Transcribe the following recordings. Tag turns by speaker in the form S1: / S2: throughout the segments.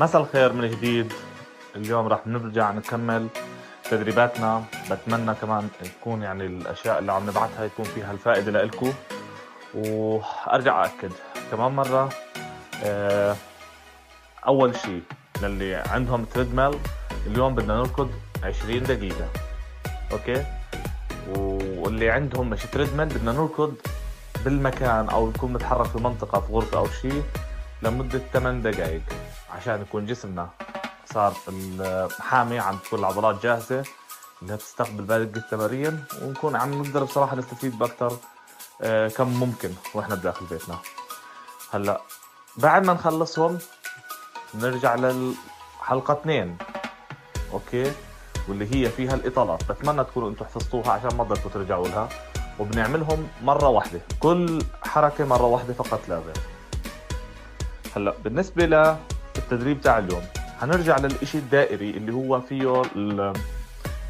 S1: مساء الخير من جديد. اليوم راح نرجع نكمل تدريباتنا. بتمنى كمان تكون يعني الأشياء اللي عم نبعثها يكون فيها الفائدة لإلكم وأرجع اكد كمان مرة آه، أول شيء للي عندهم treadmill اليوم بدنا نركض 20 دقيقة. okay؟ واللي عندهم مش treadmill بدنا نركض بالمكان أو نكون نتحرك في منطقة في غرفة أو شيء لمدة 8 دقائق عشان يكون جسمنا صار حامي عم تكون العضلات جاهزة إنها تستقبل باقي التمارين ونكون عم نقدر بصراحة نستفيد باكثر آه، كم ممكن وإحنا بداخل بيتنا. هلأ بعد ما نخلصهم نرجع للحلقة اثنين أوكي؟ واللي هي فيها الإطالات. بتمنى تكونوا أنتم حفظتوها عشان ما تضلكم ترجعوا لها. وبنعملهم مرة واحدة كل حركة مرة واحدة فقط لا غير هلأ بالنسبة للتدريب تاع اليوم. حنرجع للإشي الدائري اللي هو فيه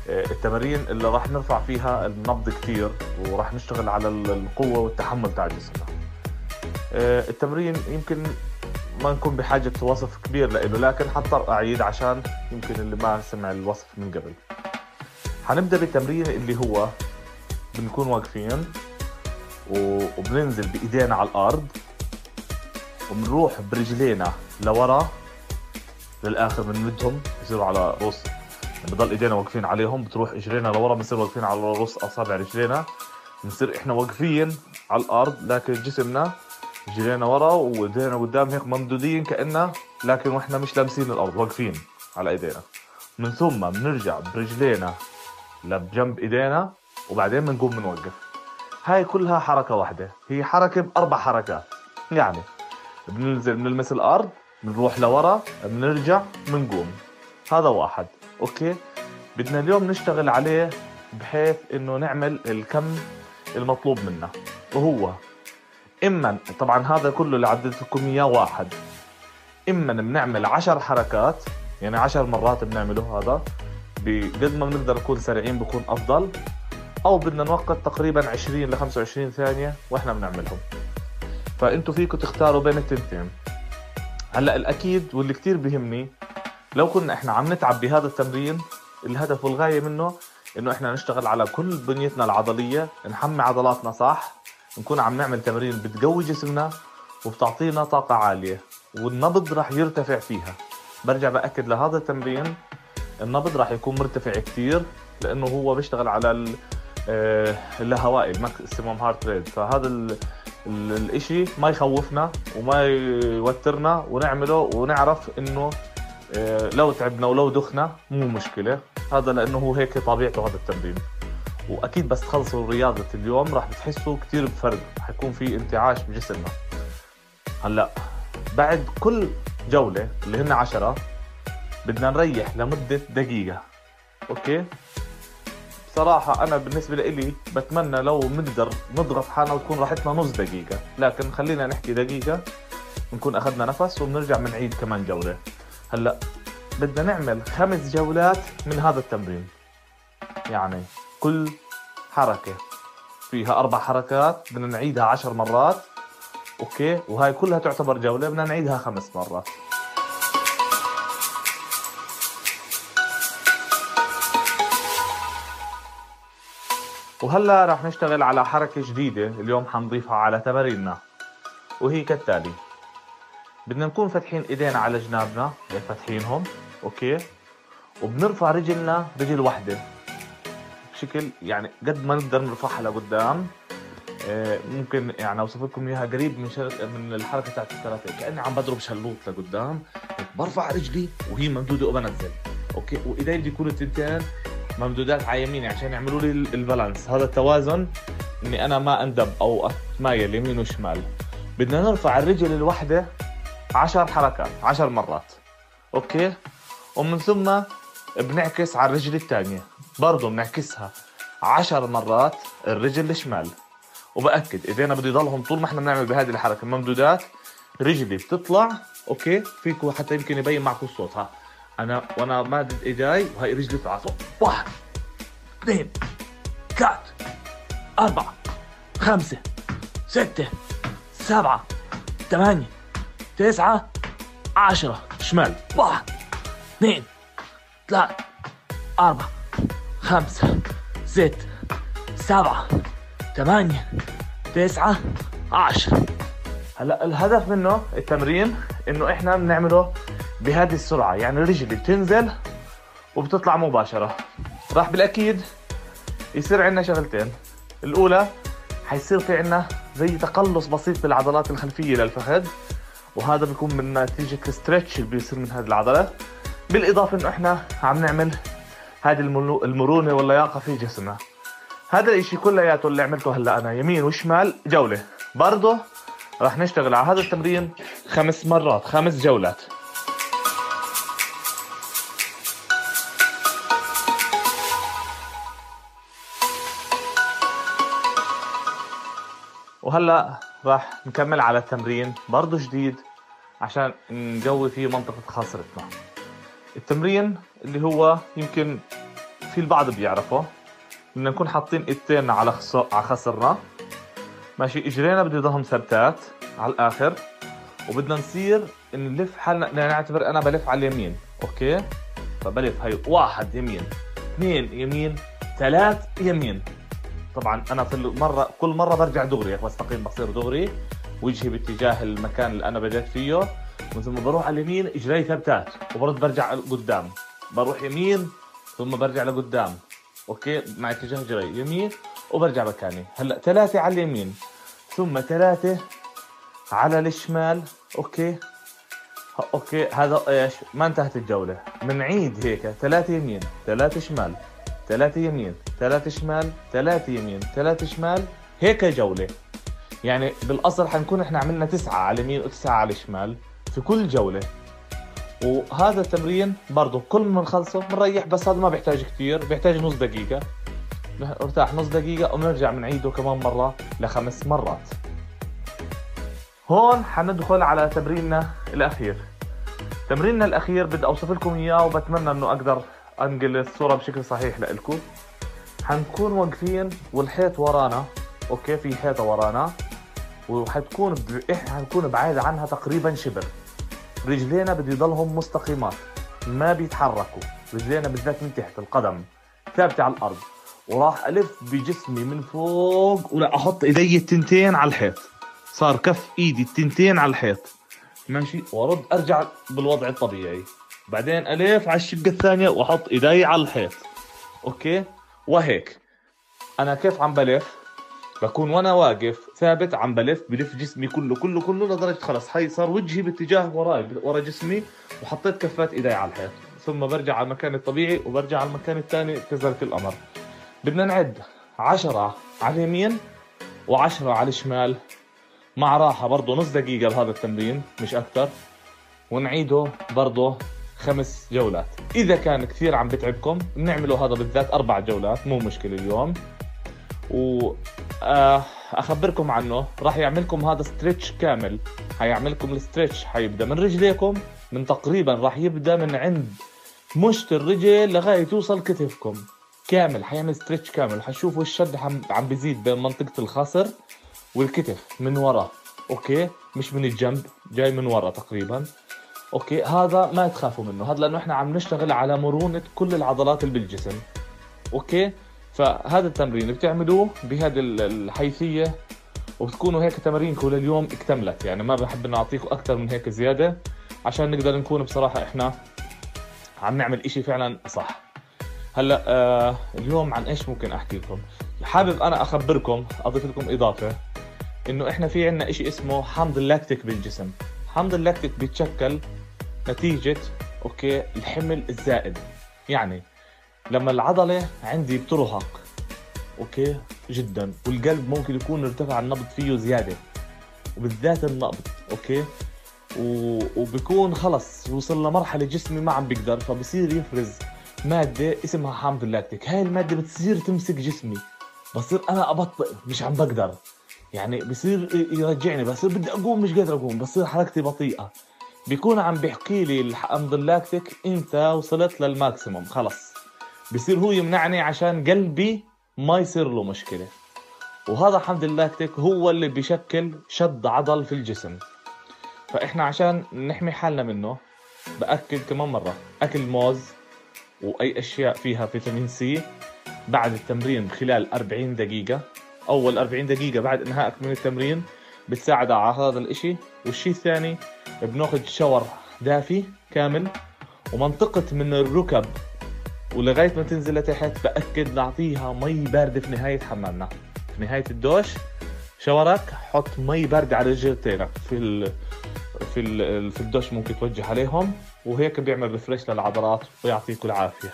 S1: التمارين اللي راح نرفع فيها النبض كتير وراح نشتغل على القوة والتحمل تاع جسمنا التمرين يمكن ما نكون بحاجة وصف كبير له لكن حضطر أعيد عشان يمكن اللي ما سمع الوصف من قبل. حنبدأ بالتمرين اللي هو بنكون واقفين وبننزل بإيدينا على الأرض وبنروح برجلينا لورا. للآخر بنمدهم بصيروا على رؤوس يعني بضل إيدينا واقفين عليهم بتروح إجرينا لورا بنصير واقفين على رؤوس أصابع رجلينا. بنصير إحنا واقفين على الأرض لكن جسمنا رجلينا ورا وإيدينا قدام هيك ممدودين كاننا لكن وإحنا مش لامسين الأرض واقفين على إيدينا. من ثم بنرجع برجلينا لبجنب إيدينا وبعدين بنقوم بنوقف. هاي كلها حركة واحدة هي حركة بأربع حركات. يعني بننزل بنلمس الأرض بنروح لورا بنرجع بنقوم هذا واحد. أوكي؟ بدنا اليوم نشتغل عليه بحيث إنه نعمل الكم المطلوب منا. وهو إما طبعا هذا كله اللي عديت لكم إياه واحد. إما بنعمل عشر حركات يعني عشر مرات بنعمله هذا بقد ما بنقدر نكون سريعين بكون أفضل أو بدنا نوقت تقريبا 20 ل 25 ثانية وإحنا بنعملهم. فأنتوا فيكم تختاروا بين التنتين. هلا الأكيد واللي كتير بيهمني لو كنا إحنا عم نتعب بهذا التمرين الهدف والغاية منه إنه إحنا نشتغل على كل بنيتنا العضلية نحمي عضلاتنا صح نكون عم نعمل تمارين بتقوي جسمنا وبتعطينا طاقة عالية والنبض راح يرتفع فيها. برجع بأكد لهذا التمرين النبض راح يكون مرتفع كتير لأنه هو بيشتغل على آه، اللاهوائي ال maximum heart rate فهذا الإشي ما يخوفنا وما يوترنا ونعمله ونعرف إنه آه، لو تعبنا ولو دخنا مو مشكلة. هذا لأنه هو هيك طبيعته هذا التمرين. وأكيد بس تخلصوا رياضة اليوم راح بتحسوا كتير بفرق. حيكون في انتعاش بجسمنا. هلأ بعد كل جولة اللي هن عشرة بدنا نريح لمدة دقيقة. أوكي؟ صراحة أنا بالنسبة لي بتمنى لو بنقدر نضغط حالنا وتكون راحتنا نص دقيقة. لكن خلينا نحكي دقيقة نكون أخذنا نفس وبنرجع بنعيد كمان جولة. هلأ بدنا نعمل خمس جولات من هذا التمرين. يعني كل حركة فيها أربع حركات بدنا نعيدها عشر مرات. أوكي؟ وهاي كلها تعتبر جولة بدنا نعيدها خمس مرات. وهلا رح نشتغل على حركة جديدة اليوم حنضيفها على تماريننا وهي كالتالي. بدنا نكون فاتحين إيدينا على جنابنا هيك فاتحينهم okay؟ وبنرفع رجلنا رجل واحدة بشكل يعني قد ما نقدر نرفعها لقدام. آه، ممكن يعني أوصف لكم إياها قريب من شر... من الحركة تاعت الكاراتيه كأني عم بضرب شلوط لقدام. برفع رجلي وهي ممدودة وبنزل okay؟ وإيدي بدي يكونوا التنتين ممدودات على يميني عشان يعملوا لي ال balance. هذا التوازن إني أنا ما أندب أو اتمايل يمين وشمال بدنا نرفع الرجل الواحده عشر حركات عشر مرات. okay؟ ومن ثم بنعكس على الرجل الثانية. برضه بنعكسها. عشر مرات الرجل الشمال. وبأكد ايدينا بده يضلهم طول ما إحنا بنعمل بهذه الحركة الممدودات رجلي بتطلع. okay؟ فيكم حتى يمكن يبين معكم الصوت. ها. أنا وأنا مادد ايداي وهي رجلي طلعت واحد اثنين ثلاث أربعة خمسة ستة سبعة ثمانية تسعة عشرة. شمال. واحد اثنين ثلاثة أربعة خمسة ستة سبعة ثمانية تسعة عشرة. هلا الهدف منه التمرين إنه إحنا بنعمله بهذه السرعة. يعني رجلي بتنزل وبتطلع مباشرة. راح بالأكيد يصير عندنا شغلتين. الأولى حيصير في عندنا زي تقلص بسيط بالعضلات الخلفية للفخذ وهذا بيكون من نتيجة الستريتش اللي بيصير من هذه العضلة. بالإضافة إنه إحنا عم نعمل هذه المرونة واللياقة في جسمنا. هذا الإشي كلياته اللي عملته هلأ أنا يمين وشمال جولة. برضه راح نشتغل على هذا التمرين خمس مرات خمس جولات. وهلا راح نكمل على التمرين برضه جديد عشان نقوي فيه منطقة خاصرتنا التمرين اللي هو يمكن في البعض بيعرفه بدنا نكون حاطين إيدتين على على خصرنا. ماشي إجرينا بده يضلهم ثبتات على الآخر وبدنا نصير نلف حالنا. نعتبر أنا بلف على اليمين. okay؟ فبلف هي واحد يمين اثنين يمين ثلاث يمين. طبعا أنا في المرة كل مرة برجع دغري بستقيم بصير دغري وجهي باتجاه المكان اللي أنا بديت فيه ومن ثم بروح على اليمين إجري ثبتات وبرد برجع قدام بروح يمين ثم برجع لقدام. okay؟ مع اتجاه إجري يمين وبرجع مكاني. هلأ ثلاثة على اليمين ثم ثلاثة على الشمال. okay؟ okay هذا إيش؟ ما انتهت الجولة. بنعيد هيك ثلاثة يمين ثلاثة شمال. ثلاثة يمين ثلاثة شمال ثلاثة يمين ثلاثة شمال هيك جولة. يعني بالأصل حنكون إحنا عملنا تسعة على اليمين وتسعة على الشمال في كل جولة. وهذا التمرين برضه كل ما نخلصه بنريح بس هذا ما بيحتاج كثير بيحتاج نص دقيقة. نرتاح نص دقيقة وبنرجع بنعيده كمان مرة لخمس مرات. هون حندخل على تمريننا الأخير. تمريننا الأخير بدي أوصف لكم إياه وبتمنى إنه أقدر أنقل الصورة بشكل صحيح لكم حنكون واقفين والحيط ورانا. أوكي في حيطة ورانا. وحتكون ب... إحنا حنكون بعيد عنها تقريبا شبر. رجلينا بده يضلهم مستقيمات. ما بيتحركوا. رجلينا بالذات من تحت القدم. ثابتة على الأرض. وراح ألف بجسمي من فوق ولا أحط إيدي التنتين على الحيط. صار كف إيدي التنتين على الحيط. ماشي. وأرد أرجع بالوضع الطبيعي. بعدين ألف على الشقة الثانية وأحط إيدي على الحيط. أوكي؟ وهيك. أنا كيف عم بلف؟ بكون وأنا واقف ثابت عم بلف بلف جسمي كله كله كله لدرجة خلص. هي صار وجهي باتجاه وراي ورا جسمي وحطيت كفات إيدي على الحيط. ثم برجع على المكان الطبيعي وبرجع على المكان الثاني كذلك الأمر. بدنا نعد. عشرة على اليمين وعشرة على الشمال. مع راحة برضه نص دقيقة بهذا التمرين مش أكثر. ونعيده برضه خمس جولات. إذا كان كثير عم بتعبكم بنعمله هذا بالذات أربع جولات مو مشكلة اليوم. و آه، أخبركم عنه راح يعملكم هذا stretch كامل. حيعملكم ال stretch حيبدأ من رجليكم من تقريبا راح يبدأ من عند مشط الرجل لغاية توصل كتفكم. كامل حيعمل stretch كامل. حتشوفوا الشد عم بيزيد بين منطقة الخصر والكتف من ورا okay؟ مش من الجنب جاي من ورا تقريبا. okay هذا ما تخافوا منه. هذا لأنه إحنا عم نشتغل على مرونة كل العضلات اللي بالجسم. okay؟ فهذا التمرين بتعملوه بهذه الحيثية وبتكونوا هيك تمارينكم لليوم اكتملت. يعني ما بحب نعطيكم أكثر من هيك زيادة عشان نقدر نكون بصراحة إحنا عم نعمل إشي فعلا صح. هلأ آه اليوم عن إيش ممكن أحكي لكم؟ حابب أنا أخبركم أضيف لكم إضافة إنه إحنا في عندنا إشي اسمه حمض اللاكتيك بالجسم. حمض اللاكتيك بيتشكل نتيجة أوكي الحمل الزائد. يعني لما العضلة عندي بترهق أوكي جدا والقلب ممكن يكون ارتفع النبض فيه زيادة وبالذات النبض أوكي و... وبكون خلص وصل لمرحله جسمي ما عم بيقدر فبصير يفرز مادة اسمها حامض اللاكتيك هاي المادة بتصير تمسك جسمي بصير أنا أبطئ مش عم بقدر. يعني بصير يرجعني بصير بدي أقوم مش قادر أقوم بصير حركتي بطيئة. بيكون عم بيحكي لي الحمض اللاكتيك انت وصلت لل maximum خلص. بصير هو يمنعني عشان قلبي ما يصير له مشكلة. وهذا حمض اللاكتيك هو اللي بيشكل شد عضل في الجسم. فإحنا عشان نحمي حالنا منه بأكد كمان مرة أكل موز وأي أشياء فيها فيتامين C بعد التمرين خلال 40 دقيقة. أول 40 دقيقة بعد انهائك من التمرين بتساعد على هذا الإشي. والشيء الثاني بناخذ shower دافي كامل ومنطقة من الركب. ولغاية ما تنزل لتحت بأكد نعطيها مي باردة في نهاية حمامنا. في نهاية الدوش shower ك حط مي باردة على رجلينك في ال... في ال... في الدوش ممكن توجه عليهم وهيك بيعمل ريفريش للعضلات ويعطيكم العافية.